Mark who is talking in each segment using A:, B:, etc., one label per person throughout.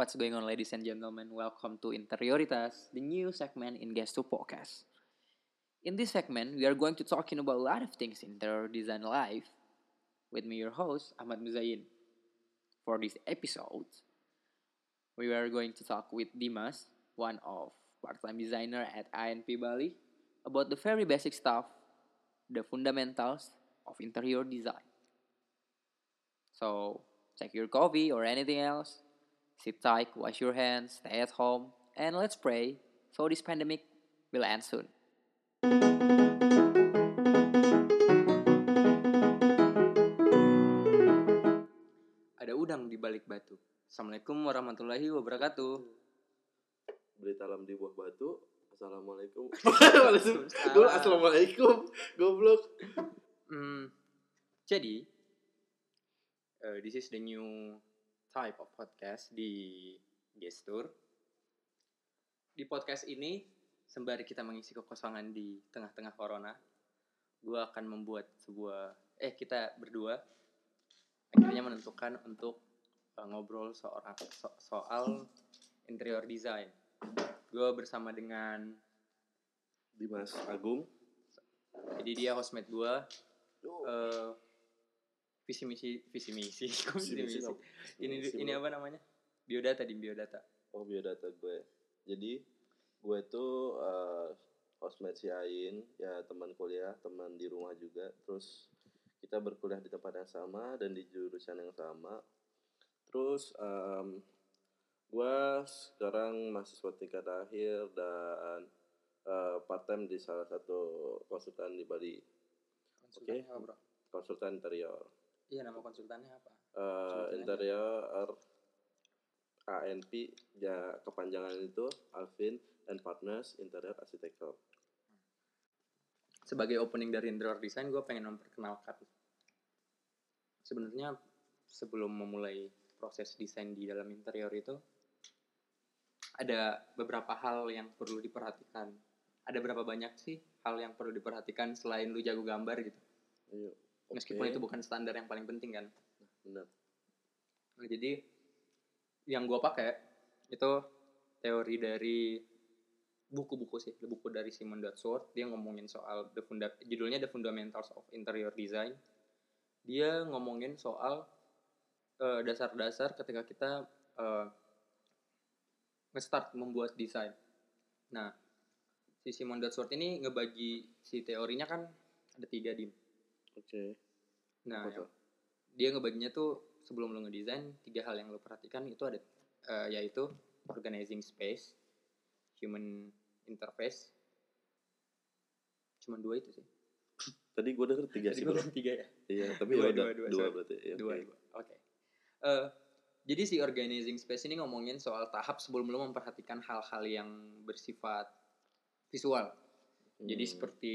A: What's going on, ladies and gentlemen? Welcome to Interioritas, the new segment in Guest to Podcast. In this segment, we are going to talking about a lot of things in interior design life. With me, your host Ahmad Muzayin. For this episode, we are going to talk with Dimas, one of part-time designer at INP Bali, about the very basic stuff, the fundamentals of interior design. So, check your coffee or anything else, sit tight, wash your hands, stay at home, and let's pray so this pandemic will end soon. Ada udang di balik batu. Assalamualaikum warahmatullahi wabarakatuh.
B: beli talam di buah batu assalamualaikum. Gua assalamualaikum goblok
A: Hmm, jadi, uh, this is the new type of podcast di Gestur. Di podcast ini, sembari kita mengisi kekosongan di tengah-tengah corona, gue akan membuat sebuah, eh kita berdua akhirnya menentukan untuk uh, ngobrol seorang so- soal interior design. Gue bersama dengan,
B: Dimas Agung
A: jadi dia hostmate gue, eh visi misi visi misi. Kok visi ini ini
B: apa?
A: namanya? Biodata di biodata.
B: Oh biodata gue. Jadi gue tuh uh, hostmate si Ain ya teman kuliah teman di rumah juga. Terus kita berkuliah di tempat yang sama dan di jurusan yang sama. Terus um, gue sekarang mahasiswa tingkat akhir dan uh, part time di salah satu konsultan di Bali. Oke.
A: bro?
B: Konsultan interior
A: iya nama konsultannya apa Konsultannya.
B: interior ANP ya kepanjangan itu Alvin and Partners Interior Architecture.
A: sebagai opening dari interior design gue pengen memperkenalkan sebenarnya sebelum memulai proses desain di dalam interior itu ada beberapa hal yang perlu diperhatikan ada berapa banyak sih hal yang perlu diperhatikan selain lu jago gambar gitu
B: Ayo.
A: Meskipun itu bukan standar yang paling penting kan
B: benar.
A: Nah, jadi yang gue pakai itu teori dari buku-buku sih, buku dari Simon Dodsworth. Dia ngomongin soal the funda judulnya The Fundamentals of Interior Design. Dia ngomongin soal eh, dasar-dasar ketika kita eh, nge-start membuat desain. Nah, si Simon Dodsworth ini ngebagi si teorinya kan ada tiga dim.
B: Oke.
A: Nah,
B: Apa
A: yang-
B: tuh?
A: dia ngebaginya tuh sebelum lo ngedesain tiga hal yang lo perhatikan itu ada eh, yaitu organizing space, human interface, cuman dua itu sih.
B: Tadi gue denger tiga sih.
A: tiga ya.
B: Iya, tapi
A: Dua,
B: ya
A: dua, dua,
B: dua,
A: sorry.
B: berarti. Ya,
A: Dua,
B: oke.
A: dua. Oke. Eh, jadi si organizing space ini ngomongin soal tahap sebelum lo memperhatikan hal-hal yang bersifat visual. Jadi
B: Hmm.
A: seperti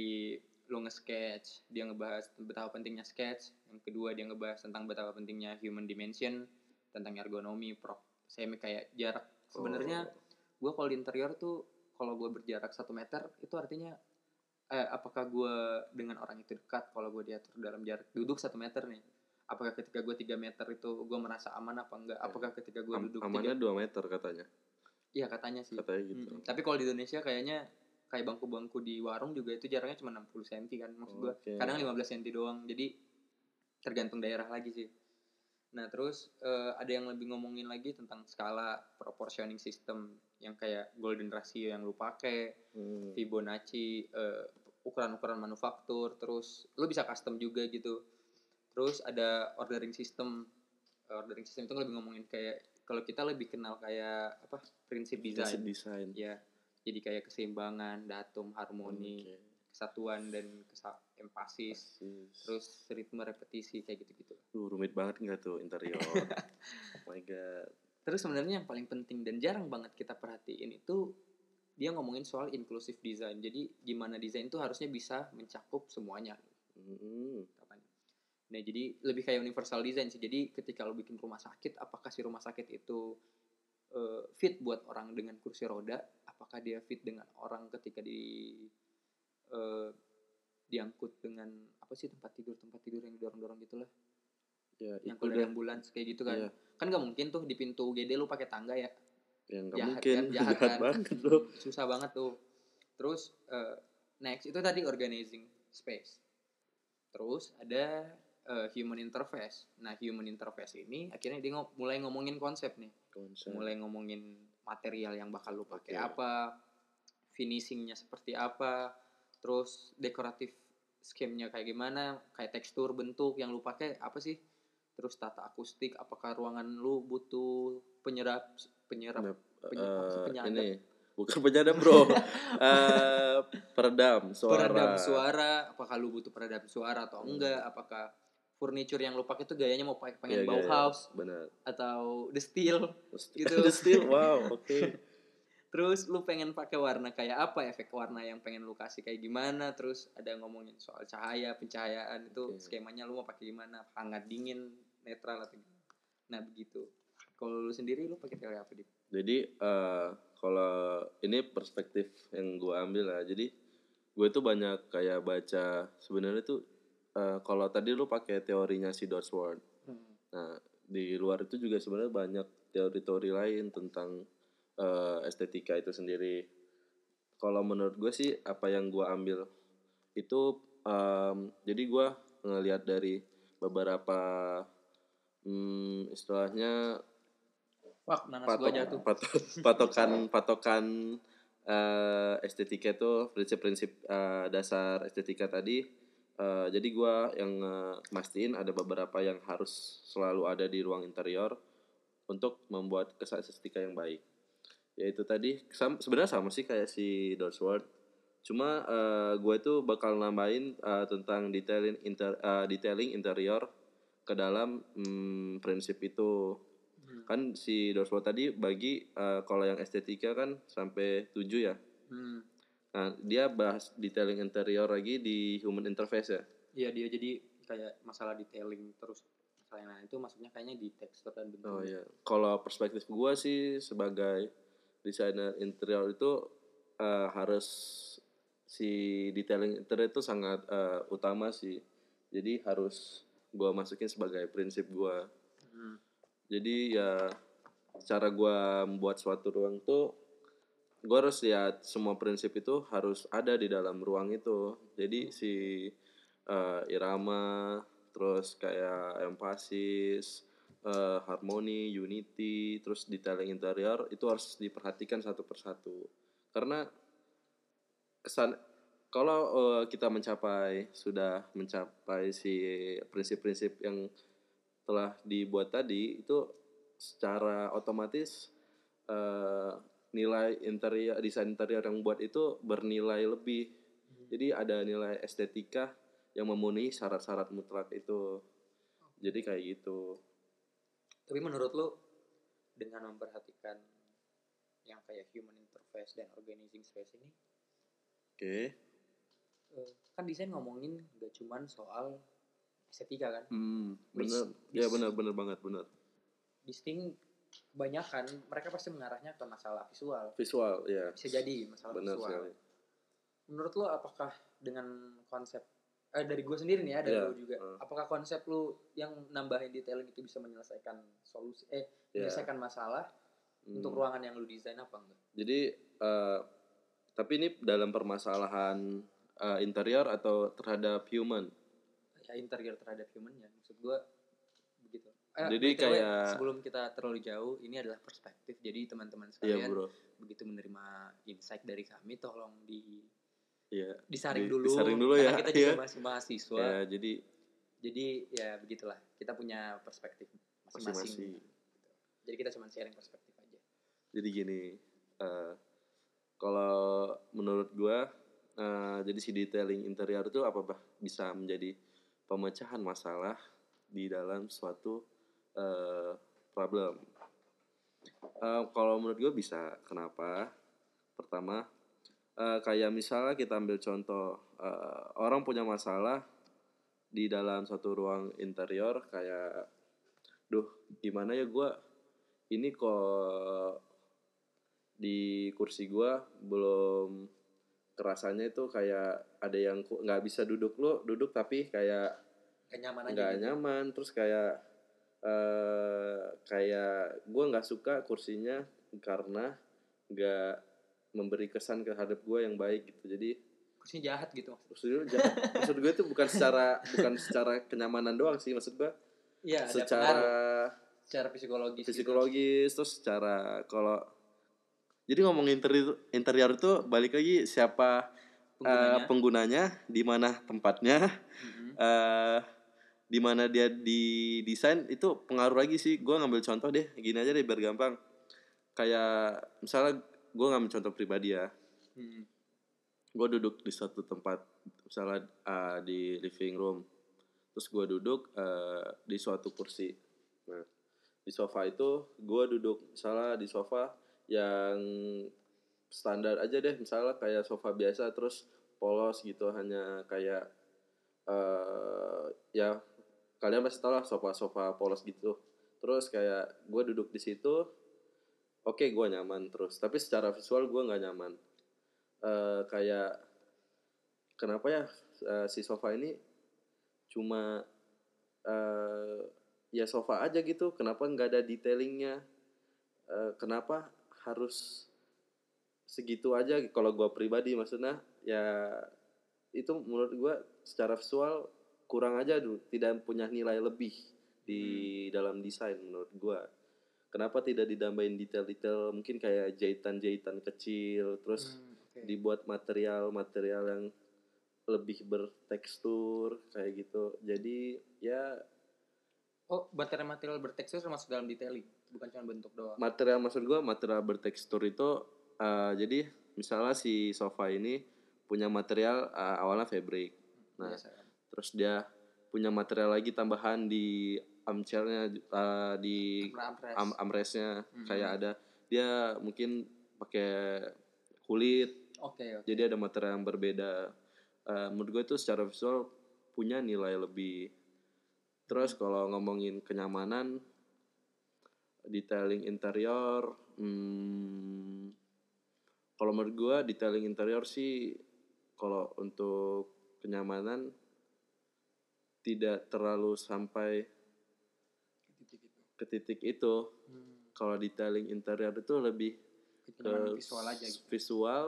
A: lo nge-sketch, dia ngebahas betapa pentingnya sketch. Yang kedua dia ngebahas tentang betapa pentingnya human dimension, tentang ergonomi, prop, semi kayak jarak. Sebenarnya
B: Oh,
A: gue kalau di interior tuh kalau gue berjarak satu meter itu artinya eh, apakah gue dengan orang itu dekat kalau gue diatur dalam jarak duduk satu meter nih apakah ketika gue tiga meter itu gue merasa aman apa enggak apakah ketika gue
B: am-
A: duduk
B: amannya
A: tiga
B: dua meter katanya.
A: iya katanya sih
B: Katanya gitu.
A: Mm, tapi kalau di Indonesia kayaknya kayak bangku-bangku di warung juga itu jaraknya cuma 60 cm kan maksud gue
B: Oke.
A: kadang 15 cm doang jadi tergantung daerah lagi sih nah terus eh, ada yang lebih ngomongin lagi tentang skala proportioning system yang kayak golden ratio yang lu pakai
B: Hmm.
A: Fibonacci eh, ukuran-ukuran manufaktur terus lu bisa custom juga gitu terus ada ordering system Eh, ordering system itu lebih ngomongin kayak kalau kita lebih kenal kayak apa prinsip
B: Desain.
A: desain
B: Desain.
A: ya jadi kayak keseimbangan datum harmoni
B: Oke.
A: kesatuan dan kesa empasis
B: Persis.
A: terus ritme repetisi kayak gitu-gitu
B: Duh, rumit banget nggak tuh interior? oh my god.
A: terus sebenarnya yang paling penting dan jarang banget kita perhatiin itu dia ngomongin soal inclusive design jadi gimana desain itu harusnya bisa mencakup semuanya
B: Hmm.
A: katanya nah jadi lebih kayak universal design sih jadi ketika lo bikin rumah sakit apakah si rumah sakit itu eh, fit buat orang dengan kursi roda apakah dia fit dengan orang ketika di eh, diangkut dengan apa sih tempat tidur tempat tidur yang dorong dorong gitulah
B: ya
A: yang kalau yang bulan kayak gitu kan.
B: Iya.
A: kan nggak mungkin tuh di pintu UGD lu pakai tangga ya.
B: Yang nggak mungkin.
A: kan, jahat
B: jahat
A: kan.
B: banget
A: susah banget tuh. Terus eh, next itu tadi organizing space. Terus ada eh, human interface. Nah human interface ini akhirnya dia ngo- mulai ngomongin konsep nih.
B: Konsep.
A: mulai ngomongin material yang bakal lu pakai
B: Oke.
A: apa finishingnya seperti apa terus dekoratif scheme-nya kayak gimana kayak tekstur bentuk yang lu pakai apa sih terus tata akustik apakah ruangan lu butuh penyerap penyerap penye- apa sih,
B: eh,
A: penyadap?
B: ini bukan penyadap bro Eh, peredam suara
A: peredam suara apakah lu butuh peredam suara atau enggak apakah furniture yang lu pakai tuh gayanya mau pakai pengen
B: iya.
A: Bauhaus
B: benar.
A: atau The Steel Gitu.
B: The Steel wow oke.
A: Terus lu pengen pakai warna kayak apa? Efek warna yang pengen lu kasih kayak gimana? Terus ada ngomongin soal cahaya pencahayaan itu
B: Oke.
A: skemanya lu mau pakai gimana? Hangat dingin netral atau gimana? Nah begitu. Kalau lu sendiri lu pakai teori apa di
B: jadi eh, kalau ini perspektif yang gue ambil lah jadi gue tuh banyak kayak baca sebenarnya tuh eh, kalau tadi lu pakai teorinya si Dodsworth Nah, di luar itu juga sebenarnya banyak teori-teori lain tentang eh, estetika itu sendiri. Kalau menurut gue sih apa yang gue ambil itu em, jadi gue ngelihat dari beberapa hmm, istilahnya
A: wah nanas
B: patok,
A: jatuh.
B: patok- patokan patokan eh, estetika itu prinsip-prinsip eh, dasar estetika tadi Eh, jadi gua yang eh, mastiin ada beberapa yang harus selalu ada di ruang interior untuk membuat kesan estetika yang baik yaitu tadi sam- sebenarnya sama sih kayak si Dorsworth cuma eh, gue tuh bakal nambahin eh, tentang detailing inter eh, detailing interior ke dalam mm, prinsip itu
A: Hmm.
B: kan si Dorsworth tadi bagi eh, kalau yang estetika kan sampai 7 ya
A: Hmm.
B: Nah dia bahas detailing interior lagi di human interface ya?
A: Iya dia jadi kayak masalah detailing terus. Masalah lain itu maksudnya kayaknya di tekstur dan bentuk.
B: Oh iya. Kalau perspektif gua sih sebagai desainer interior itu eh, harus si detailing interior itu sangat eh, utama sih. Jadi harus gua masukin sebagai prinsip gua.
A: Hmm.
B: jadi ya cara gua membuat suatu ruang tuh gua harus lihat semua prinsip itu harus ada di dalam ruang itu. Jadi si eh, irama terus kayak empasis eh, harmoni unity terus detailing interior itu harus diperhatikan satu persatu. Karena kesan kalau eh, kita mencapai sudah mencapai si prinsip-prinsip yang telah dibuat tadi itu secara otomatis eh, nilai interior desain interior yang buat itu bernilai lebih. Jadi ada nilai estetika yang memenuhi syarat-syarat mutlak itu. Jadi kayak gitu.
A: Tapi menurut lu dengan memperhatikan yang kayak human interface dan organizing space ini
B: oke.
A: eh, kan desain ngomongin gak cuman soal estetika kan?
B: Hmm, bener.
A: Bis-
B: ya bener bener banget bener.
A: distinct kebanyakan mereka pasti mengarahnya ke masalah visual
B: visual ya
A: bisa jadi masalah
B: bener
A: visual
B: sekali
A: menurut lo apakah dengan konsep eh dari gue sendiri nih ya dari
B: Iya,
A: lo juga
B: uh.
A: apakah konsep lu yang nambahin detailing itu bisa menyelesaikan solusi eh
B: Iya.
A: menyelesaikan masalah
B: Hmm.
A: untuk ruangan yang lu desain apa enggak
B: Jadi eh, tapi ini dalam permasalahan eh, interior atau terhadap human.
A: ya interior terhadap human ya maksud gue Eh,
B: Jadi kayak-
A: sebelum kita terlalu jauh ini adalah perspektif jadi teman-teman
B: Iya
A: sekalian
B: bro.
A: begitu menerima insight dari kami tolong di
B: Iya.
A: disaring
B: Di-
A: dulu
B: disaring dulu
A: karena
B: ya,
A: kita juga
B: iya.
A: masih mahasiswa
B: Ya jadi
A: jadi ya begitulah kita punya perspektif masing-masing jadi kita cuma sharing perspektif aja
B: Jadi gini. eh, kalau menurut gua eh, jadi si detailing interior itu apa bah bisa menjadi pemecahan masalah di dalam suatu eh, problem. Eh, kalau menurut gue bisa. Kenapa? Pertama, eh, kayak misalnya kita ambil contoh eh, orang punya masalah di dalam suatu ruang interior kayak, duh gimana ya gue ini kok di kursi gue belum kerasanya itu kayak ada yang nggak bisa duduk lo duduk tapi kayak
A: kayak nyaman aja
B: nggak
A: gitu.
B: nyaman terus kayak eh kayak gue nggak suka kursinya karena nggak memberi kesan terhadap gue yang baik gitu jadi
A: kursinya jahat gitu
B: maksud gue jahat. maksud gue itu bukan secara bukan secara kenyamanan doang sih maksud gue
A: pengaruh
B: secara
A: secara psikologis gitu.
B: psikologis terus secara kalau jadi ngomongin interior interior itu balik lagi siapa eh,
A: Penggunanya.
B: penggunanya di mana tempatnya
A: Mhm.
B: eh di mana dia di desain itu pengaruh lagi sih. Gue ngambil contoh deh gini aja deh biar gampang. Kayak misalnya gue ngambil contoh pribadi ya.
A: Mhm.
B: gue duduk di suatu tempat misalnya uh, di living room. Terus gue duduk uh, di suatu kursi. Nah di sofa itu gue duduk misalnya di sofa yang standar aja deh. Misalnya kayak sofa biasa terus polos gitu hanya kayak uh, ya kalian pasti tau lah sofa-sofa polos gitu. Terus kayak gue duduk di situ oke gue nyaman terus. Tapi secara visual gue nggak nyaman. Eh kayak kenapa ya eh, si sofa ini cuma eh ya sofa aja gitu. Kenapa nggak ada detailingnya? Eh, kenapa harus segitu aja? Kalau gua pribadi maksudnya ya itu menurut gua secara visual kurang aja dulu tidak punya nilai lebih di dalam desain menurut gua. Kenapa tidak ditambahin detail-detail mungkin kayak jahitan-jahitan kecil terus
A: Hmm, oke.
B: dibuat material-material yang lebih bertekstur kayak gitu. Jadi ya
A: oh material-material bertekstur termasuk dalam detailing bukan cuma bentuk doang.
B: Material maksud gua material bertekstur itu eh, jadi misalnya si sofa ini punya material eh, awalnya fabric nah
A: Biasa kan?
B: Terus dia punya material lagi tambahan di armchairnya eh, di
A: Armrest.
B: am armrestnya.
A: Mhm.
B: kayak ada dia mungkin pakai kulit.
A: Oke oke.
B: Jadi ada material yang berbeda. Eh, menurut gue itu secara visual punya nilai lebih. Terus kalau ngomongin kenyamanan detailing interior hmm, kalau menurut gue detailing interior sih kalau untuk kenyamanan tidak terlalu sampai
A: titik itu
B: ke titik itu
A: hmm.
B: kalau detailing interior itu lebih ke
A: visual aja gitu
B: visual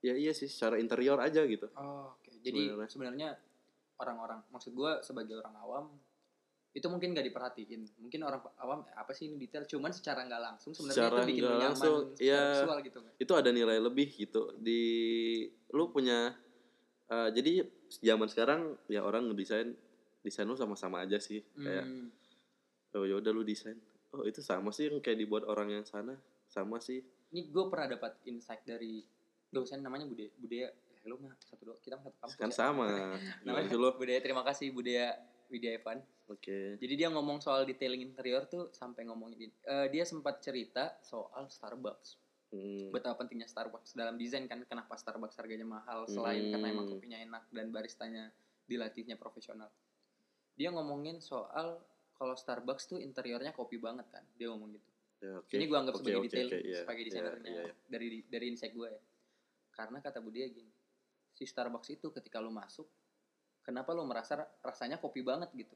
B: ya iya sih secara interior aja gitu
A: Oh, oke. Jadi
B: Sebenarnya.
A: orang-orang, maksud gue sebagai orang awam itu mungkin gak diperhatiin. Mungkin orang awam "Eh, apa sih ini detail, cuman secara nggak langsung sebenarnya itu bikin nyaman
B: langsung, ya.
A: visual gitu kan.
B: itu ada nilai lebih gitu di lu punya eh, jadi zaman sekarang ya orang ngedesain desain lu sama-sama aja sih kayak
A: Hmm.
B: oh ya udah lu desain oh itu sama sih yang kayak dibuat orang yang sana sama sih
A: Ini gue pernah dapat insight dari dosen namanya Budaya. Budaya, eh, lu mah satu dua, kita mah satu kampus.
B: kan
A: ya.
B: sama
A: namanya
B: sih lu
A: Budaya. Terima kasih Budaya Widya Evan.
B: oke
A: Jadi dia ngomong soal detailing interior tuh sampai ngomongin eh, dia sempat cerita soal Starbucks.
B: Hmm,
A: betapa pentingnya Starbucks dalam desain kan kenapa Starbucks harganya mahal selain karena emang
B: Hmm.
A: kopinya enak dan baristanya dilatihnya profesional dia ngomongin soal kalau Starbucks tuh interiornya kopi banget kan dia ngomong gitu
B: ya, oke.
A: ini gue anggap
B: Oke,
A: sebagai
B: oke,
A: detail
B: oke, iya,
A: sebagai
B: iya,
A: desainernya
B: iya, iya.
A: dari dari insight gue ya karena kata Budia gini si Starbucks itu ketika lo masuk kenapa lo merasa rasanya kopi banget gitu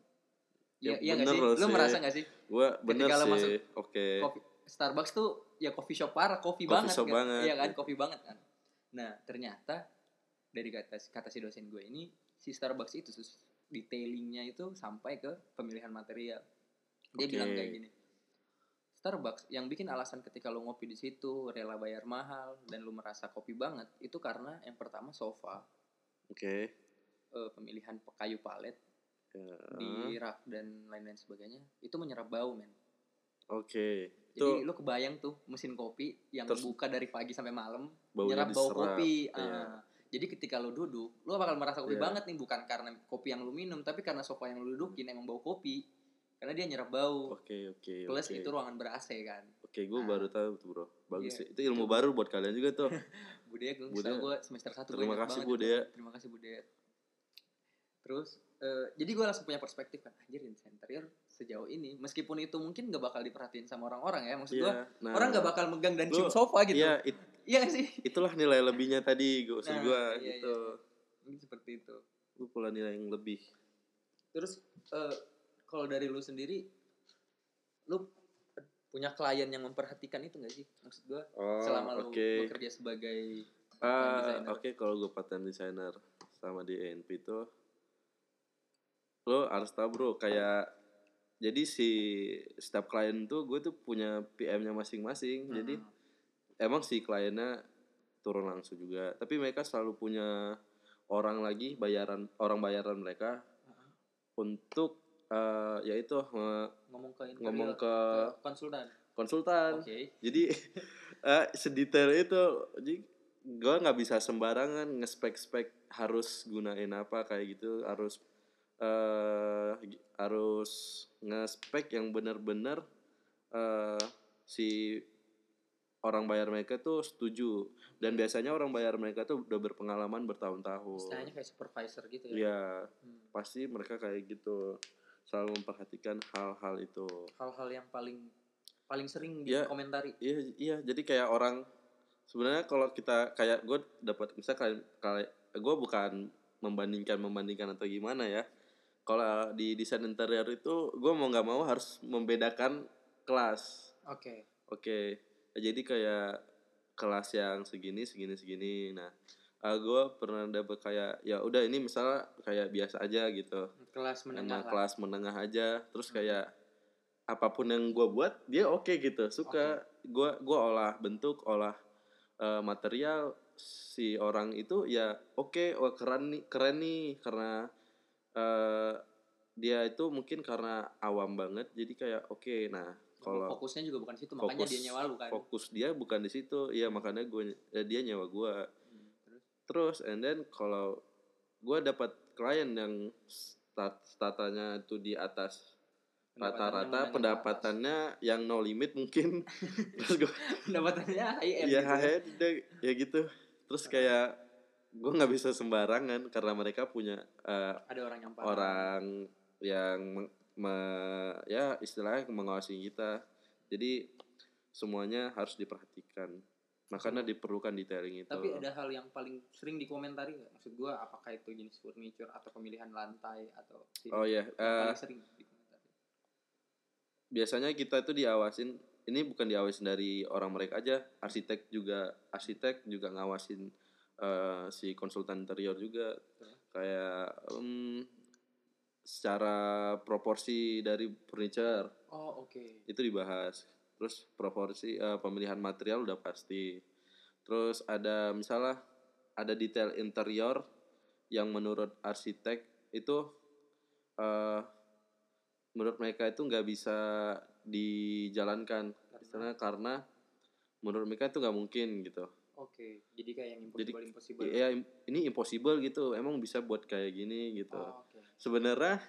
B: Ya,
A: Iya iya nggak sih?
B: bener
A: Lo
B: sih.
A: merasa nggak sih?
B: gua bener
A: Ketika lo
B: sih
A: masuk
B: oke
A: Kopi, Starbucks tuh ya coffee shop parah, coffee,
B: Coffee
A: banget
B: shop
A: kan?
B: banget.
A: Iya kan, coffee banget kan. Nah, ternyata dari kata kata si dosen gue ini si Starbucks itu detailingnya itu sampai ke pemilihan material. Dia
B: Oke.
A: bilang kayak gini. Starbucks yang bikin alasan ketika lo ngopi di situ rela bayar mahal dan lo merasa kopi banget itu karena yang pertama sofa,
B: oke
A: eh, pemilihan kayu palet
B: Ya,
A: di rak dan lain-lain sebagainya itu menyerap bau men.
B: oke itu
A: Jadi lu kebayang tuh mesin kopi yang
B: Terus-
A: buka dari pagi sampai malam
B: baunya
A: nyerap bau
B: diserap,
A: kopi.
B: iya.
A: Ah. Jadi ketika lu duduk, lu bakal merasa kopi
B: Iya.
A: banget nih bukan karena kopi yang lu minum, tapi karena sofa yang lu dudukin emang bau kopi. Karena dia nyerap bau.
B: oke oke
A: Plus
B: oke.
A: itu ruangan ber AC kan.
B: Oke, gue
A: Ah.
B: baru tahu tuh bro. Bagus
A: Iya.
B: sih. Itu ilmu baru buat kalian juga tuh.
A: Budaya gue
B: Budaya.
A: gue semester 1
B: Terima kasih, Budaya.
A: Terima kasih Budaya. Terus eh, jadi gue langsung punya perspektif kan, anjir desain interior sejauh ini meskipun itu mungkin gak bakal diperhatiin sama orang-orang ya maksud gue
B: Iya. Nah,
A: orang gak bakal megang dan cium sofa gitu
B: Iya, it-
A: iya gak sih
B: itulah nilai lebihnya tadi gue maksud
A: Nah,
B: gue
A: iya,
B: gitu.
A: Mungkin seperti itu
B: Lu pula nilai yang lebih.
A: terus eh, kalau dari lu sendiri punya klien yang memperhatikan itu nggak sih maksud gue
B: Oh,
A: selama lu
B: oke.
A: bekerja sebagai designer.
B: oke kalau gue pattern designer sama di ENP itu lo harus tahu bro kayak jadi si setiap klien tuh gue tuh punya PM-nya masing-masing jadi
A: Hmm.
B: Emang si kliennya turun langsung juga. Tapi mereka selalu punya orang lagi bayaran orang bayaran mereka
A: Hmm.
B: untuk eh yaitu eh,
A: ngomong ke
B: ngomong ke
A: konsultan.
B: konsultan.
A: Oke.
B: Jadi eh, sedetail itu jadi gue nggak bisa sembarangan ngespek-spek harus gunain apa kayak gitu harus eh gi- harus ngespek yang benar-benar eh si orang bayar mereka tuh setuju. Dan biasanya orang bayar mereka tuh udah berpengalaman bertahun-tahun.
A: Istilahnya kayak supervisor gitu ya?
B: Ya
A: Hmm.
B: pasti mereka kayak gitu. Selalu memperhatikan hal-hal itu.
A: Hal-hal yang paling paling sering
B: Ya.
A: dikomentari
B: Iya iya. Jadi kayak orang sebenarnya kalau kita kayak gue dapat misal kayak kayak gue bukan membandingkan membandingkan atau gimana ya. Kalau di desain interior itu gue mau nggak mau harus membedakan kelas.
A: Oke.
B: Oke jadi kayak kelas yang segini segini segini. Nah gue pernah dapat kayak ya udah ini misalnya kayak biasa aja gitu.
A: Kelas menengah
B: emang
A: lah.
B: kelas menengah aja. Terus
A: Hmm.
B: kayak apa pun yang gue buat dia oke gitu suka. Gua gua olah bentuk olah eh, material. Si orang itu ya oke wah keren nih keren nih. Karena eh, dia itu mungkin karena awam banget jadi kayak oke. Nah kalau
A: fokusnya juga bukan situ makanya
B: fokus
A: dia nyewa lu kan.
B: fokus dia bukan di situ. Ya makanya gue dia nyewa gue
A: Hmm, terus?
B: Terus and then kalau gue dapat klien yang stat statanya itu di atas rata-rata pendapatannya yang no limit mungkin. Terus gue
A: pendapatannya high end
B: ya
A: gitu ya.
B: ya gitu. Terus kayak gue nggak bisa sembarangan karena mereka punya eh,
A: ada orang yang
B: orang yang me- ya istilahnya mengawasi kita. Jadi semuanya harus diperhatikan. Makanya diperlukan detailing itu.
A: Tapi ada hal yang paling sering dikomentari nggak? Maksud gua apakah itu jenis furniture atau pemilihan lantai atau
B: oh ya eh,
A: paling sering dikomentari.
B: biasanya kita itu diawasin ini bukan diawasin dari orang mereka aja arsitek juga arsitek juga ngawasin eh, si konsultan interior juga. Kayak em, secara proporsi dari furniture.
A: Oh oke.
B: Itu dibahas. Terus proporsi eh, pemilihan material udah pasti. Terus ada misalnya ada detail interior yang menurut arsitek itu eh menurut mereka itu nggak bisa dijalankan.
A: Karena?
B: Karena karena menurut mereka itu nggak mungkin gitu.
A: Oke jadi kayak yang
B: Jadi,
A: impossible impossible
B: ya im- ini impossible gitu. Emang bisa buat kayak gini gitu.
A: Oh,
B: sebenarnya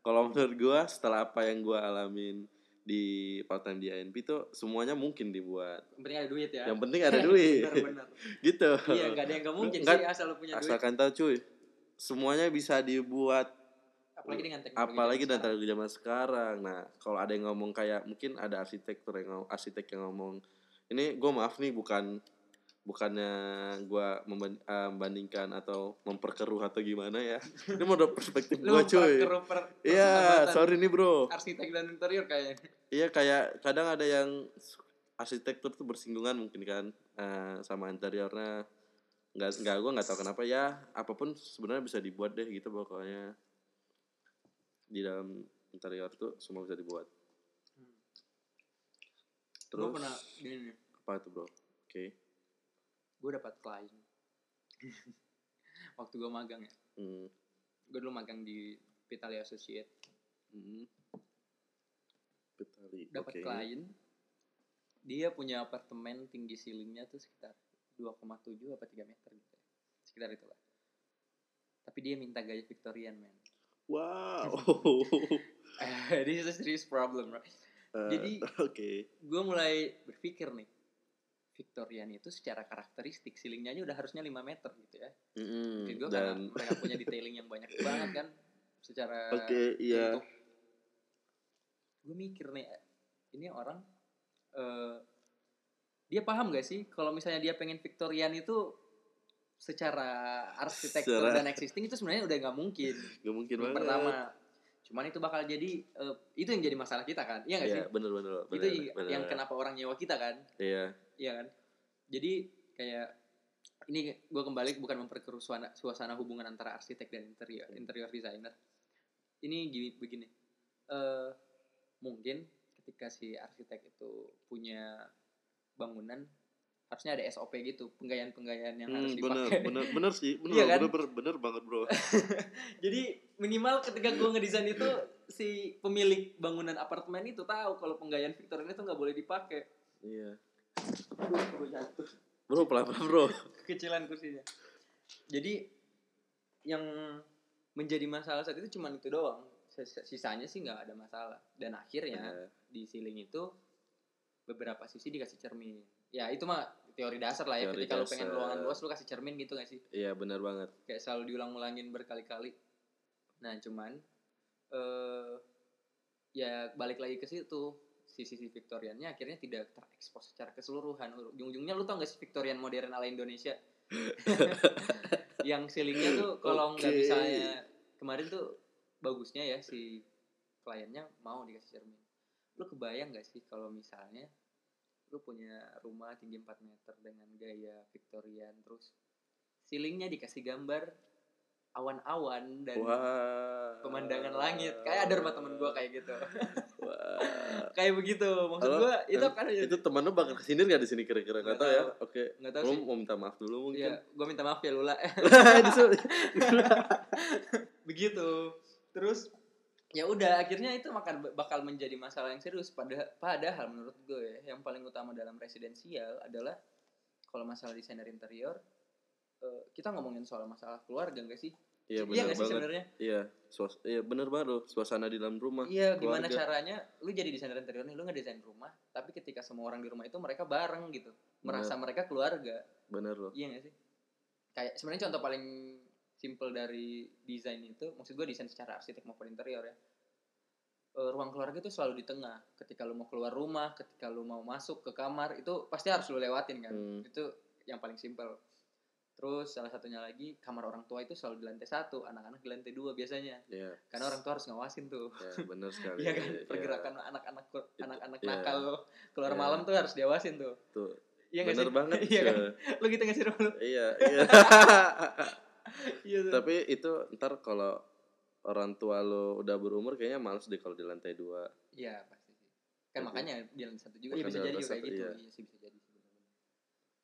B: kalau menurut gua setelah apa yang gua alamin di part time di ANP itu semuanya mungkin dibuat.
A: Yang penting ada duit ya.
B: Yang penting ada duit.
A: Benar-benar
B: gitu.
A: Iya nggak ada yang nggak mungkin
B: Nggak-
A: sih asal lu punya duit.
B: asalkan tahu cuy. Semuanya bisa dibuat.
A: Apalagi dengan teknologi
B: apalagi dan teknologi zaman sekarang. Nah kalau ada yang ngomong kayak mungkin ada arsitektur yang ngomong, arsitek yang ngomong ini gue maaf nih bukan bukannya gue membandingkan atau memperkeruh atau gimana ya. Ini menurut perspektif gue cuy. iya sorry nih bro.
A: arsitek dan interior kayaknya.
B: Iya kayak kadang ada yang arsitektur tuh bersinggungan mungkin kan eh, sama interiornya. Nggak nggak gue nggak tahu kenapa ya apa pun sebenarnya bisa dibuat deh gitu pokoknya. Di dalam interior tuh semua bisa dibuat. Terus
A: gue pernah gini
B: apa itu bro? Oke
A: gue dapat klien waktu gue magang ya
B: hmm.
A: gue dulu magang di Pitali Associate
B: Hmm. Petali.
A: dapat
B: Oke.
A: klien dia punya apartemen tinggi ceilingnya tuh sekitar 2,7 apa 3 meter gitu ya. sekitar itulah tapi dia minta gaya Victorian man
B: wow
A: this is a serious problem right?
B: Eh,
A: Jadi-
B: oke
A: gue mulai berpikir nih Victorian itu secara karakteristik ceilingnya aja udah harusnya 5 meter gitu ya.
B: Mm-mm.
A: Mungkin gue karena
B: dan
A: mereka punya detailing yang banyak banget kan secara
B: oke iya.
A: gue mikir nih ini orang eh dia paham gak sih kalau misalnya dia pengen Victorian itu secara arsitektur
B: Secara-
A: dan existing itu sebenarnya udah nggak mungkin.
B: Gak mungkin
A: yang
B: banget.
A: pertama cuman itu bakal jadi eh, itu yang jadi masalah kita kan iya nggak sih
B: Iya, bener bener.
A: itu
B: bener,
A: yang-
B: bener.
A: kenapa orang nyewa kita kan
B: Iya.
A: iya kan jadi kayak ini gue kembali bukan memperkeruh suasana, suasana hubungan antara arsitek dan interior interior designer ini gini begini eh mungkin ketika si arsitek itu punya bangunan harusnya ada SOP gitu penggayaan-penggayaan yang harus
B: Hmm, bener,
A: dipakai
B: bener, bener sih, bener,
A: Iya kan?
B: bener, bener, bener banget bro.
A: jadi minimal ketika gue ngedesain itu si pemilik bangunan apartemen itu tahu kalau penggayaan Victorian itu nggak boleh dipakai
B: iya.
A: Aduh, gue jatuh
B: Bro, pelan pelan bro.
A: kekecilan kursinya. Jadi yang menjadi masalah saat itu cuma itu doang. Sis- Sisanya sih nggak ada masalah. Dan akhirnya
B: Iya.
A: di ceiling itu beberapa sisi dikasih cermin. Ya itu mah teori dasar lah ya.
B: Teori
A: Ketika lu pengen ruangan luas lu kasih cermin gitu gak sih?
B: Iya bener banget.
A: Kayak selalu diulang-ulangin berkali-kali. Nah cuman eh ya balik lagi ke situ sisi-sisi Victoriannya akhirnya tidak terekspos secara keseluruhan. Ujung-ujungnya lu tau gak sih Victorian modern ala Indonesia? yang ceilingnya tuh kalau nggak
B: Oke.
A: misalnya kemarin tuh bagusnya ya si kliennya mau dikasih cermin. Lu kebayang gak sih kalau misalnya lu punya rumah tinggi 4 meter dengan gaya Victorian terus ceilingnya dikasih gambar awan-awan dan
B: Wah.
A: pemandangan langit kayak ada rumah temen gua kayak gitu
B: Wah.
A: kayak begitu maksud gua itu
B: kan Itu teman lu bakal ke sini nggak di sini kira-kira?
A: Nggak
B: tahu ya. Oke.
A: nggak tahu
B: Lu
A: sih
B: mau minta maaf dulu mungkin.
A: gua minta maaf ya Lula begitu terus ya udah akhirnya itu makan bakal menjadi masalah yang serius pada padahal menurut gue ya, yang paling utama dalam residensial adalah kalau masalah desainer interior eh, kita ngomongin soal masalah keluarga enggak sih
B: Iya
A: iya
B: benar
A: sih
B: banget.
A: sebenarnya
B: Iya, suas iya bener baru suasana di dalam rumah.
A: iya gimana
B: keluarga.
A: caranya lu jadi desainer interior nih lu ngedesain rumah tapi ketika semua orang di rumah itu mereka bareng gitu merasa mereka keluarga
B: Bener loh.
A: Iya gak sih? Kayak sebenarnya contoh paling simple dari desain itu, maksud gue desain secara arsitek maupun interior ya. Eh, ruang keluarga itu selalu di tengah. Ketika lu mau keluar rumah, ketika lu mau masuk ke kamar, itu pasti harus lu lewatin kan.
B: Hmm.
A: Itu yang paling simple. Terus salah satunya lagi kamar orang tua itu selalu di lantai satu, anak-anak di lantai dua biasanya.
B: Iya.
A: Karena orang tua harus ngawasin tuh.
B: Ya, bener sekali.
A: Iya kan,
B: Iya.
A: pergerakan anak-anak anak-anak
B: iya.
A: nakal keluar
B: Iya.
A: malam tuh harus diawasin tuh.
B: Tuh.
A: Iya gak
B: bener banget.
A: Iya kan? Lu gitu gak sih? Lu?
B: Iya, iya.
A: Iya.
B: Tapi itu ntar kalau orang tua lo udah berumur kayaknya males deh kalau di lantai dua.
A: Iya pasti sih. Kan makanya di lantai satu juga.
B: Bahkan
A: bisa
B: di
A: jadi kayak gitu.
B: iya.
A: Iya sih bisa jadi.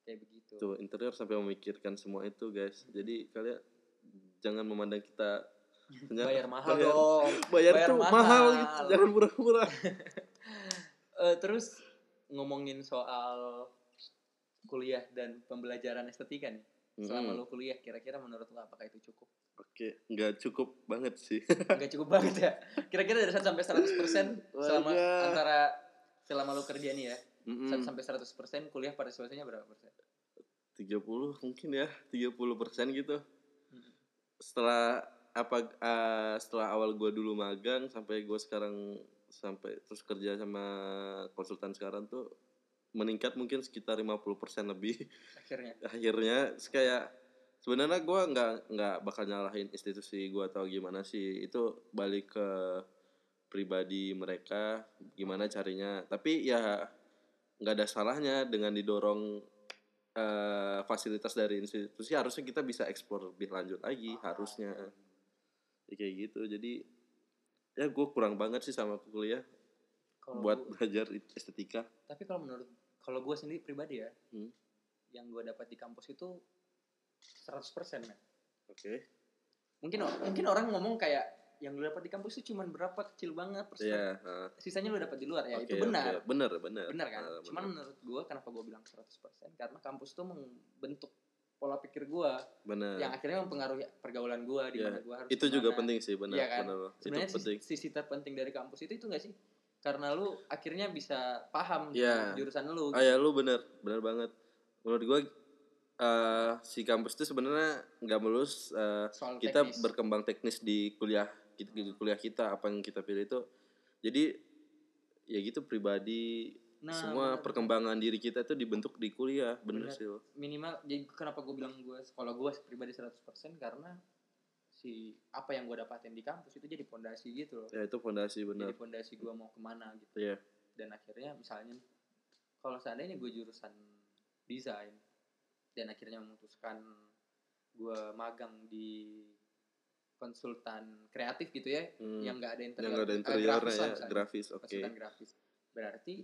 A: Kayak begitu.
B: Tuh interior sampai memikirkan semua itu guys. Jadi kalian jangan memandang kita
A: Bayar mahal
B: bayar-
A: dong.
B: bayar,
A: bayar
B: tuh
A: mahal.
B: mahal. gitu. Jangan murah-murah.
A: Eh, terus ngomongin soal kuliah dan pembelajaran estetika nih. Selama
B: Mm-mm.
A: lu kuliah kira-kira menurut lu apakah itu cukup?
B: Oke, nggak cukup banget sih.
A: Enggak cukup banget ya. Kira-kira dari 1 sampai 100% selama
B: Wajar.
A: antara selama lu kerja nih ya.
B: Mm-mm.
A: 1 sampai 100% kuliah partisipasinya berapa persen?
B: 30 mungkin ya 30 persen gitu
A: Mm.
B: setelah apa eh, setelah awal gue dulu magang sampai gue sekarang sampai terus kerja sama konsultan sekarang tuh meningkat mungkin sekitar 50 persen lebih.
A: Akhirnya.
B: akhirnya kayak sebenarnya gue nggak nggak bakal nyalahin institusi gue atau gimana sih. Itu balik ke pribadi mereka gimana carinya. Tapi ya nggak ada salahnya dengan didorong eh, fasilitas dari institusi harusnya kita bisa eksplor lebih lanjut lagi harusnya. Ya, kayak gitu. Jadi ya gue kurang banget sih sama kuliah
A: Kalau
B: buat
A: gua-
B: belajar estetika.
A: Tapi kalau menurut kalau gue sendiri pribadi ya
B: Hmm.
A: yang gue dapat di kampus itu 100% men.
B: Oke.
A: Mungkin mungkin orang ngomong kayak yang lu dapat di kampus itu cuman berapa kecil banget persen
B: ya eh,
A: sisanya lu dapat di luar ya
B: oke,
A: itu benar.
B: oke. benar benar.
A: Benar kan?
B: Eh,
A: cuman
B: benar.
A: menurut gue kenapa gue bilang 100% karena kampus tuh membentuk pola pikir gue
B: benar.
A: yang akhirnya mempengaruhi pergaulan gue di
B: Ya,
A: mana gue harus
B: itu juga
A: ke mana.
B: penting sih benar
A: Iya kan?
B: benar. Itu
A: sebenarnya sisi,
B: penting.
A: sisi terpenting dari kampus itu itu gak sih karena lu akhirnya bisa paham
B: Iya.
A: dengan jurusan lu
B: ah ya lu benar benar banget menurut gua eh, si kampus itu sebenarnya nggak melulus eh,
A: soal
B: kita
A: teknis.
B: berkembang teknis di kuliah kita di kuliah kita apa yang kita pilih itu jadi ya gitu pribadi
A: Nah,
B: semua
A: benar.
B: perkembangan diri kita itu dibentuk di kuliah bener
A: Bener.
B: sih lo
A: minimal jadi kenapa gue bilang gue kalau gue pribadi 100% karena si apa yang gue dapatin di kampus itu jadi pondasi gitu loh.
B: Ya itu fondasi bener
A: jadi pondasi gue mau ke mana gitu.
B: Iya.
A: dan akhirnya misalnya kalau seandainya gue jurusan desain dan akhirnya memutuskan gue magang di konsultan kreatif gitu ya
B: Hmm.
A: yang nggak ada
B: yang
A: interior,
B: nggak ada
A: eh,
B: interiornya
A: grafis lah
B: ya grafis oke.
A: Konsultan grafis. Berarti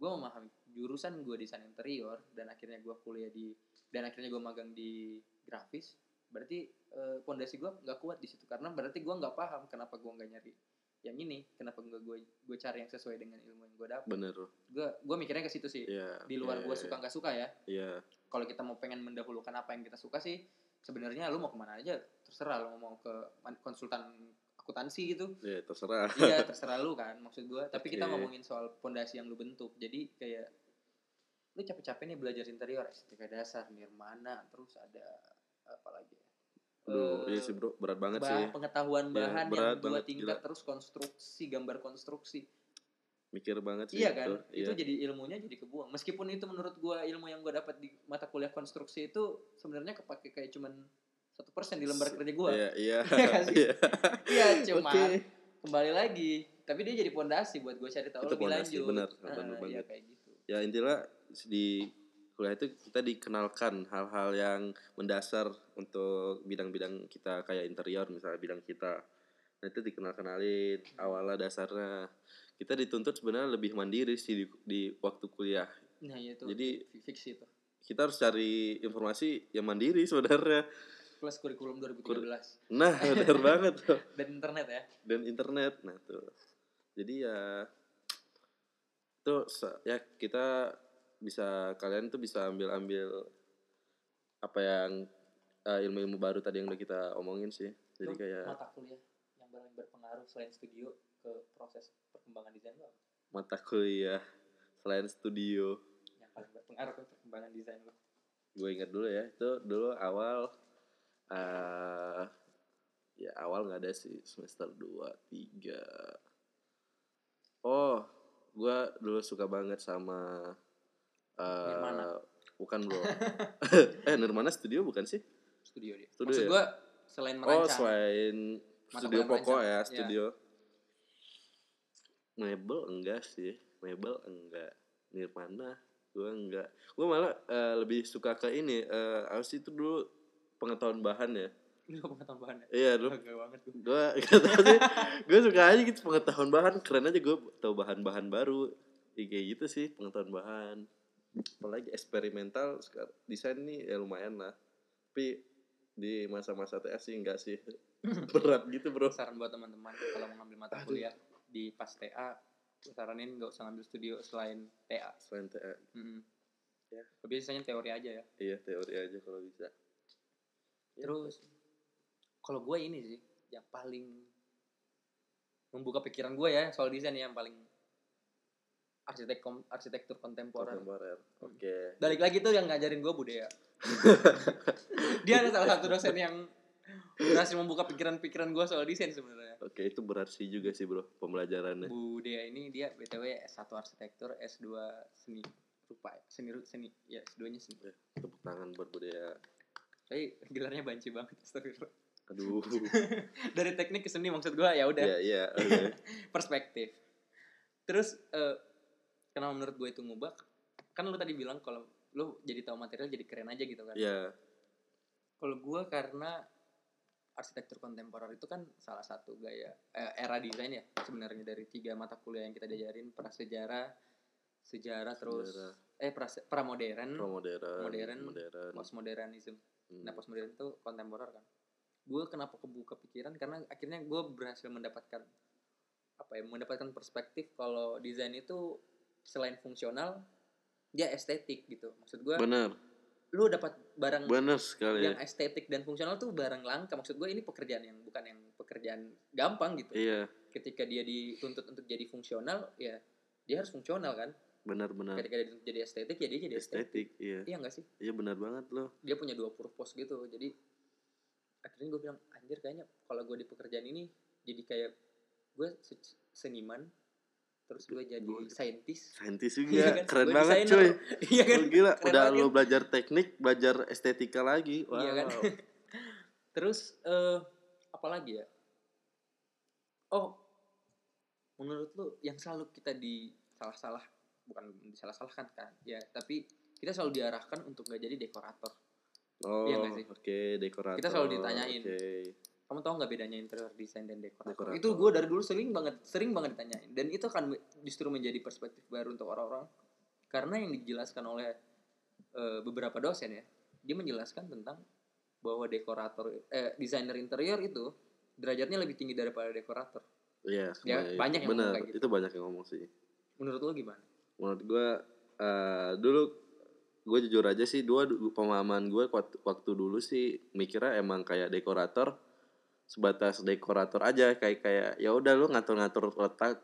A: gue memahami jurusan gue desain interior dan akhirnya gue kuliah di dan akhirnya gue magang di grafis berarti eh, pondasi gue nggak kuat di situ karena berarti gue nggak paham kenapa gue nggak nyari yang ini kenapa gue gue gue cari yang sesuai dengan ilmu yang gue dapat
B: bener
A: gue gue mikirnya ke situ sih
B: Iya.
A: di luar
B: iya,
A: gue
B: iya.
A: suka nggak suka ya
B: Iya.
A: kalau kita mau pengen mendahulukan apa yang kita suka sih sebenarnya lu mau ke mana aja terserah lu mau ke konsultan akuntansi gitu
B: Iya, terserah.
A: iya terserah lu kan maksud gue tapi kita
B: Oke.
A: ngomongin soal pondasi yang lu bentuk jadi kayak lu capek-capek nih belajar interior estetika dasar nirmana terus ada apa lagi ya?
B: Aduh,
A: Eh,
B: iya sih bro, berat banget
A: bah-
B: sih.
A: pengetahuan
B: Iya,
A: bahan
B: berat
A: yang dua tingkat
B: gila.
A: terus konstruksi gambar konstruksi
B: Mikir banget sih.
A: iya kan
B: itu.
A: itu
B: Iya.
A: jadi ilmunya jadi kebuang meskipun itu menurut gua ilmu yang gua dapat di mata kuliah konstruksi itu sebenarnya kepake kayak cuman satu persen di lembar kerja gua
B: Iya, iya.
A: Iya?
B: Iya.
A: iya cuman
B: Oke.
A: kembali lagi tapi dia jadi pondasi buat gua cari tahu
B: Itu
A: lebih
B: pondasi,
A: lanjut
B: benar,
A: Ah,
B: benar
A: iya
B: banget.
A: kayak gitu
B: Ya intinya di kuliah itu kita dikenalkan hal-hal yang mendasar untuk bidang-bidang kita kayak interior misalnya bidang kita. Nah itu dikenal-kenalin awalnya dasarnya. Kita dituntut sebenarnya lebih mandiri sih di, di waktu kuliah.
A: nah iya itu
B: Jadi-
A: fi- fix itu
B: Kita harus cari informasi yang mandiri sebenarnya.
A: plus kurikulum 2013
B: Nah benar banget tuh.
A: dan internet ya
B: dan internet nah tuh jadi ya se- ya kita bisa kalian tuh bisa ambil ambil apa yang eh, ilmu-ilmu baru tadi yang udah kita omongin sih. Jadi
A: Lu
B: kayak
A: mata kuliah yang paling berpengaruh selain studio ke proses perkembangan desain lo
B: mata kuliah selain studio.
A: Yang paling berpengaruh ke perkembangan desain lo
B: gue ingat dulu ya itu dulu awal eh ya awal nggak ada sih semester 2 tiga. Oh gue dulu suka banget sama eh
A: Nirmana.
B: bukan bro. Eh Nirmana studio bukan sih?
A: Studio dia.
B: Studio
A: maksud
B: ya?
A: gua selain
B: oh
A: merancang
B: selain
A: Mata
B: studio pokok
A: merancang,
B: ya
A: iya.
B: studio. Mebel enggak sih. Mebel enggak. Nirmana gue enggak. Gue malah eh, lebih suka ke ini eh apa sih itu dulu? Pengetahuan bahan ya?
A: Lu pengetahuan
B: iya dulu.
A: Agak banget gua.
B: gue gak tau sih. Gue suka aja gitu pengetahuan bahan. Keren aja gue tahu bahan-bahan baru. Ya, kayak gitu sih pengetahuan bahan apalagi eksperimental desain nih ya lumayan lah. Tapi di masa-masa TS sih enggak sih. Berat gitu bro.
A: Saran buat teman-teman kalau mau ngambil mata kuliah di pas TA saranin nggak usah ngambil studio selain TA
B: selain TA
A: mm
B: Ya.
A: lebih sisanya teori aja ya.
B: Iya teori aja kalau bisa. Ya.
A: terus kalau gue ini sih yang paling membuka pikiran gue ya soal desain yang paling arsitek kom- arsitektur kontemporer.
B: Kontemporer oke.
A: Balik lagi tuh yang ngajarin gue budaya. Dia ada salah satu dosen yang berhasil membuka pikiran-pikiran gue soal desain sebenarnya.
B: Oke itu berarti juga sih bro pembelajarannya.
A: Bu Dea ini dia BTW S1 arsitektur, S2 seni rupa, ya. seni seni, ya S2 nya seni.
B: tepuk tangan buat budaya.
A: Tapi gelarnya banci banget, astagfirullah.
B: aduh.
A: Dari teknik ke seni maksud gua ya udah.
B: Iya iya oke.
A: Perspektif. Terus eh kenapa menurut gue itu ngubah? Kan lu tadi bilang kalau lu jadi tahu material jadi keren aja gitu kan.
B: iya
A: Kalau gua karena arsitektur kontemporer itu kan salah satu gaya eh, era desain ya sebenarnya dari tiga mata kuliah yang kita diajarin prasejarah, sejarah terus
B: Sejarah.
A: eh prase, pramodern,
B: modern
A: Modern.
B: modern
A: postmodernism.
B: Hmm.
A: Nah, postmodern itu kontemporer kan. Gue kenapa kebuka pikiran karena akhirnya gue berhasil mendapatkan apa ya, mendapatkan perspektif kalau desain itu selain fungsional dia estetik gitu. Maksud gue
B: benar
A: lu dapat barang
B: benar sekali
A: yang
B: ya
A: estetik dan fungsional tuh barang langka. Maksud gue ini pekerjaan yang bukan yang pekerjaan gampang gitu.
B: iya
A: Ketika dia dituntut untuk jadi fungsional, ya dia harus fungsional kan.
B: benar-benar
A: Ketika dia dituntut jadi estetik, ya dia jadi estetik.
B: estetik iya
A: Iya enggak sih?
B: iya benar banget loh
A: dia punya dua purpose gitu jadi akhirnya gue bilang anjir kayaknya kalau gue di pekerjaan ini jadi kayak gue se- seniman terus gue jadi
B: Gua-
A: saintis
B: saintis
A: Iya
B: juga
A: kan?
B: keren banget
A: desainer.
B: cuy
A: iya kan
B: Lu gila
A: Keren
B: udah
A: banget
B: lu
A: kan?
B: belajar teknik belajar estetika lagi wow
A: Iya kan? terus eh apalagi ya oh menurut lu yang selalu kita di salah-salah bukan disalah-salahkan kan ya tapi kita selalu diarahkan untuk nggak jadi dekorator
B: Oh,
A: Iya nggak sih?
B: oke, dekorator.
A: Kita selalu ditanyain.
B: Oke.
A: Kamu tahu nggak bedanya interior design dan dekorator,
B: Dekorator.
A: itu gue dari dulu sering banget sering banget ditanyain dan itu akan justru menjadi perspektif baru untuk orang-orang karena yang dijelaskan oleh eh, beberapa dosen ya dia menjelaskan tentang bahwa dekorator eh desainer interior itu derajatnya lebih tinggi daripada dekorator
B: Iya,
A: Ya,
B: kebayang.
A: banyak yang
B: Benar,
A: ngomong kayak gitu.
B: itu banyak yang ngomong sih.
A: menurut lo gimana
B: Menurut gua eh, dulu gue jujur aja sih dua du- pemahaman gue waktu, waktu dulu sih mikirnya emang kayak dekorator sebatas dekorator aja kayak kayak ya udah lu ngatur-ngatur letak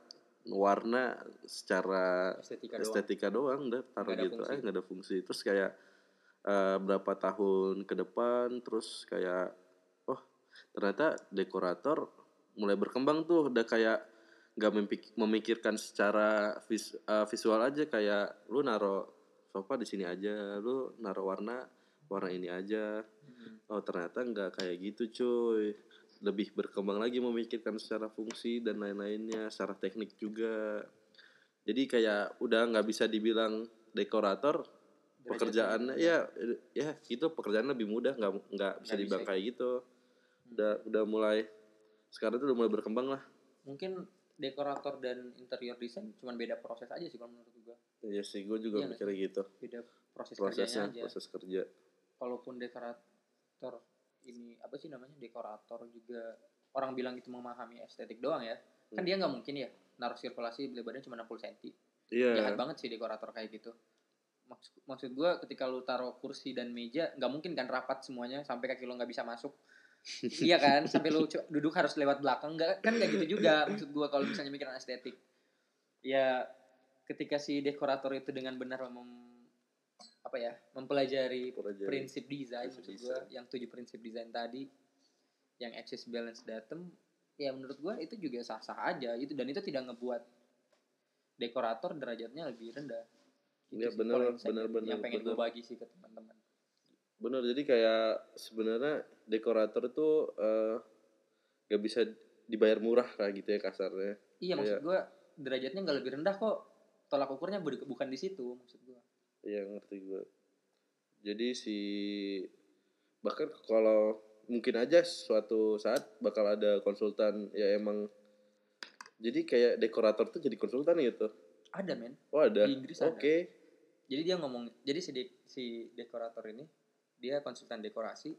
B: warna secara
A: estetika doang.
B: estetika doang udah taruh
A: ada
B: gitu aja nggak ada fungsi. Terus kayak eh, berapa tahun ke depan terus kayak oh ternyata dekorator mulai berkembang tuh udah kayak nggak memikirkan secara vis- eh, visual aja kayak lu naro sofa di sini aja lu naro warna warna ini aja.
A: Hmm.
B: oh ternyata nggak kayak gitu cuy lebih berkembang lagi memikirkan secara fungsi dan lain-lainnya secara teknik juga. Jadi kayak udah nggak bisa dibilang dekorator
A: Derajatnya
B: pekerjaannya ya ya itu pekerjaan lebih mudah nggak nggak bisa
A: Nggak
B: dibilang
A: bisa.
B: kayak gitu. Udah udah mulai sekarang tuh udah mulai berkembang lah.
A: Mungkin dekorator dan interior design cuma beda proses aja sih kalau menurut gua.
B: Iya sih gue juga
A: Iya
B: mikirnya gitu.
A: Beda proses
B: prosesnya
A: kerjanya aja.
B: proses kerja.
A: Kalaupun dekorator ini apa sih namanya dekorator juga. Orang bilang itu memahami estetik doang ya. Kan
B: Hmm.
A: dia nggak mungkin ya naruh sirkulasi lebarnya cuma 60 cm
B: iya.
A: Jahat banget sih dekorator kayak gitu. Maksud maksud gue ketika lu taruh kursi dan meja nggak mungkin kan rapat semuanya sampai kaki lu nggak bisa masuk. Iya kan? Sampai lu duduk harus lewat belakang nggak kan nggak gitu juga maksud gue kalau misalnya mikirin estetik. Ya ketika si dekorator itu dengan benar mem, apa ya mempelajari
B: Pelajari.
A: prinsip desain maksud gue yang tujuh prinsip desain tadi yang access balance datum ya menurut gue itu juga sah sah aja itu dan itu tidak ngebuat dekorator derajatnya lebih rendah. Gitu
B: Iya,
A: sih,
B: bener,
A: kalau yang pengen gue bagi sih ke teman-teman.
B: Bener jadi kayak sebenarnya dekorator tuh eh, nggak bisa dibayar murah kayak gitu ya kasarnya.
A: Iya maksud
B: Iya.
A: gue derajatnya nggak lebih rendah kok. Tolak ukurnya bukan di situ maksud gue
B: Iya ngerti gue. Jadi si bahkan kalau mungkin aja suatu saat bakal ada konsultan ya emang jadi kayak dekorator tuh jadi konsultan gitu.
A: ada men
B: Oh ada.
A: Di Inggris.
B: Oke.
A: jadi dia ngomong jadi si de- si dekorator ini dia konsultan dekorasi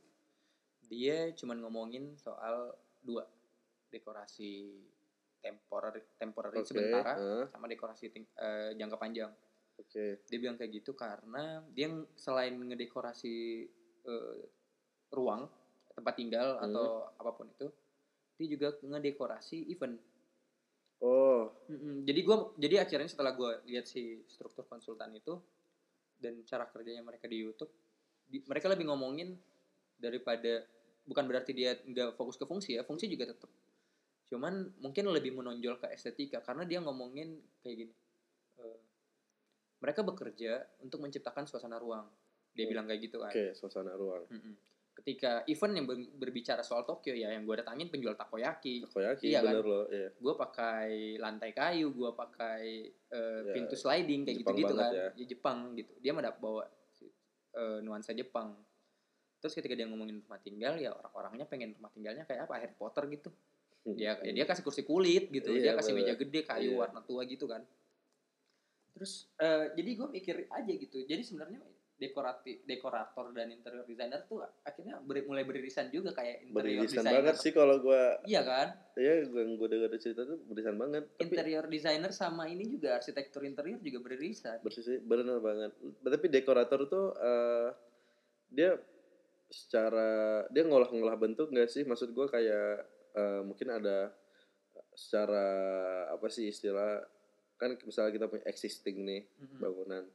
A: dia cuman ngomongin soal dua dekorasi temporary temporary
B: Oke.
A: sementara
B: ah,
A: sama dekorasi ting- eh, jangka panjang
B: Oke.
A: dia bilang kayak gitu karena dia selain ngedekorasi eh, ruang tempat tinggal
B: Hmm.
A: atau apa pun itu dia juga ngedekorasi event
B: Oh,
A: Mm-mm. jadi gua jadi akhirnya setelah gua lihat si struktur konsultan itu dan cara kerjanya mereka di YouTube di- mereka lebih ngomongin daripada bukan berarti dia nggak fokus ke fungsi ya fungsi juga tetap cuman mungkin lebih menonjol ke estetika karena dia ngomongin kayak gini eh, mereka bekerja untuk menciptakan suasana ruang dia
B: Hmm.
A: bilang kayak gitu kan
B: oke suasana ruang.
A: Mm-mm. ketika event yang ber- berbicara soal Tokyo ya yang gua datangin penjual takoyaki
B: Takoyaki
A: Iya kan?
B: bener loh, iya.
A: gue pakai lantai kayu, gue pakai eh,
B: Ya,
A: pintu sliding kayak
B: Jepang
A: gitu-gitu
B: banget
A: kan,
B: ya.
A: ya. Jepang gitu. Dia mah dap- bawa eh, nuansa Jepang. Terus ketika dia ngomongin rumah tinggal, ya orang-orangnya pengen rumah tinggalnya kayak apa Harry Potter gitu. Ya, ya dia kasih kursi kulit gitu,
B: Hmm.
A: dia
B: Iya,
A: kasih
B: bener.
A: meja gede kayu
B: Iya.
A: warna tua gitu kan. Terus eh, jadi gue mikir aja gitu. Jadi sebenarnya dekorati dekorator dan interior designer tuh akhirnya beri- mulai beririsan juga kayak interior
B: Beririsan
A: designer.
B: banget sih kalau gua
A: Iya kan?
B: ya gua gua dengar cerita tuh beririsan banget. Tapi
A: interior designer sama ini juga arsitektur interior juga beririsan.
B: bersih benar banget tapi dekorator tuh eh, dia secara dia ngolah-ngolah bentuk nggak sih maksud gua kayak eh, mungkin ada secara apa sih istilah kan misalnya kita punya existing nih bangunan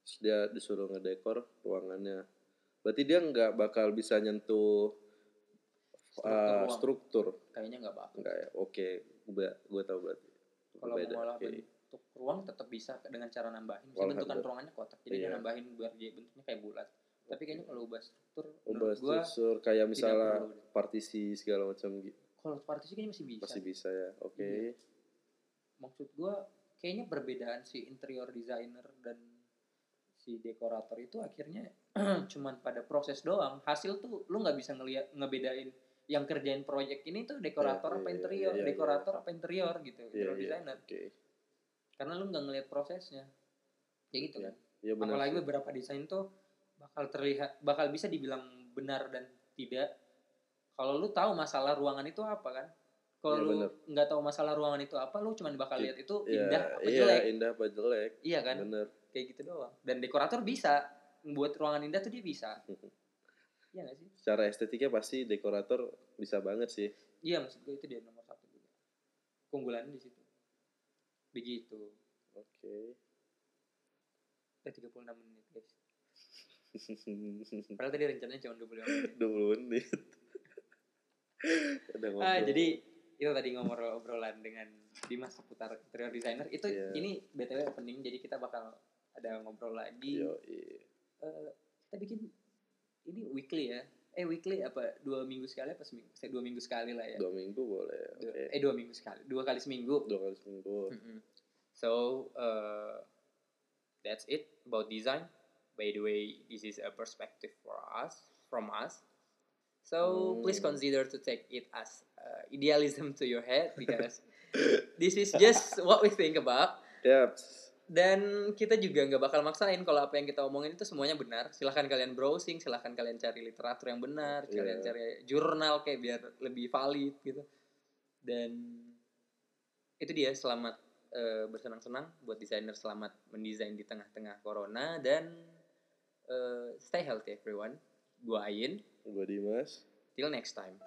B: terus dia disuruh ngedekor ruangannya berarti dia nggak bakal bisa nyentuh
A: Struktur
B: eh,
A: ruang.
B: struktur
A: Kayaknya nggak bakal.
B: enggak ya oke gue gue tahu berarti
A: Kalau
B: Beda,
A: mau ngolah
B: oke.
A: bentuk ruang tetap bisa dengan cara nambahin.
B: Olah
A: bentukan
B: bentuk.
A: ruangannya kotak. Jadi dia
B: Iya.
A: nambahin biar dia bentuknya kayak bulat. tapi kayaknya kalau ubah struktur
B: Ubah
A: gua
B: struktur kayak misalnya partisi segala macam gitu.
A: kalau partisi kayaknya masih bisa
B: Masih bisa ya. Oke.
A: Iya. maksud gua kayaknya perbedaan si interior designer dan si dekorator itu akhirnya cuman pada proses doang hasil tuh lu nggak bisa ngeliat ngebedain yang kerjain proyek ini tuh dekorator
B: Iya,
A: apa
B: iya,
A: interior
B: iya, iya.
A: dekorator apa interior gitu
B: Iya,
A: interior
B: iya.
A: designer
B: Oke.
A: karena lu nggak ngeliat prosesnya ya gitu
B: Iya,
A: kan
B: Iya benar.
A: apalagi
B: sih.
A: beberapa desain tuh bakal terlihat bakal bisa dibilang benar dan tidak kalau lu tahu masalah ruangan itu apa kan kalau
B: Iya,
A: lu nggak tahu masalah ruangan itu apa lu cuman bakal
B: Iya,
A: lihat itu
B: Iya,
A: indah apa
B: iya,
A: jelek.
B: indah apa jelek.
A: iya kan?
B: Bener.
A: kayak gitu doang. Dan dekorator bisa. Membuat ruangan indah tuh dia bisa. Iya gak sih?
B: Secara estetika pasti dekorator bisa banget sih.
A: iya maksud gue itu dia nomor satu juga. Keunggulannya di situ. Begitu.
B: Oke.
A: udah 36 menit guys. Padahal tadi rencananya cuma 25 menit.
B: 20 menit. Udah
A: ah jadi itu tadi ngobrol obrolan dengan Dimas seputar interior designer itu
B: Iya.
A: ini btw opening jadi kita bakal ada ngobrol lagi
B: Yo, iya.
A: Eh, kita bikin ini weekly ya eh weekly apa dua minggu sekali apa seminggu saya dua minggu sekali lah ya
B: Dua minggu boleh.
A: Dua-
B: Oke.
A: eh dua minggu sekali dua kali seminggu
B: Dua kali seminggu.
A: Mm-mm. so uh, that's it about design by the way this is a perspective for us from us so
B: Hmm.
A: please consider to take it as uh, idealism to your head because this is just what we think about.
B: Yap.
A: dan kita juga nggak bakal maksain kalau apa yang kita omongin itu semuanya benar. Silahkan kalian browsing silahkan kalian cari literatur yang benar
B: Iya.
A: kalian cari jurnal kayak biar lebih valid gitu. Dan itu dia selamat eh, bersenang-senang buat desainer selamat mendesain di tengah-tengah corona. Dan eh, stay healthy everyone. Gua Ayin
B: Gue Dimas.
A: till next time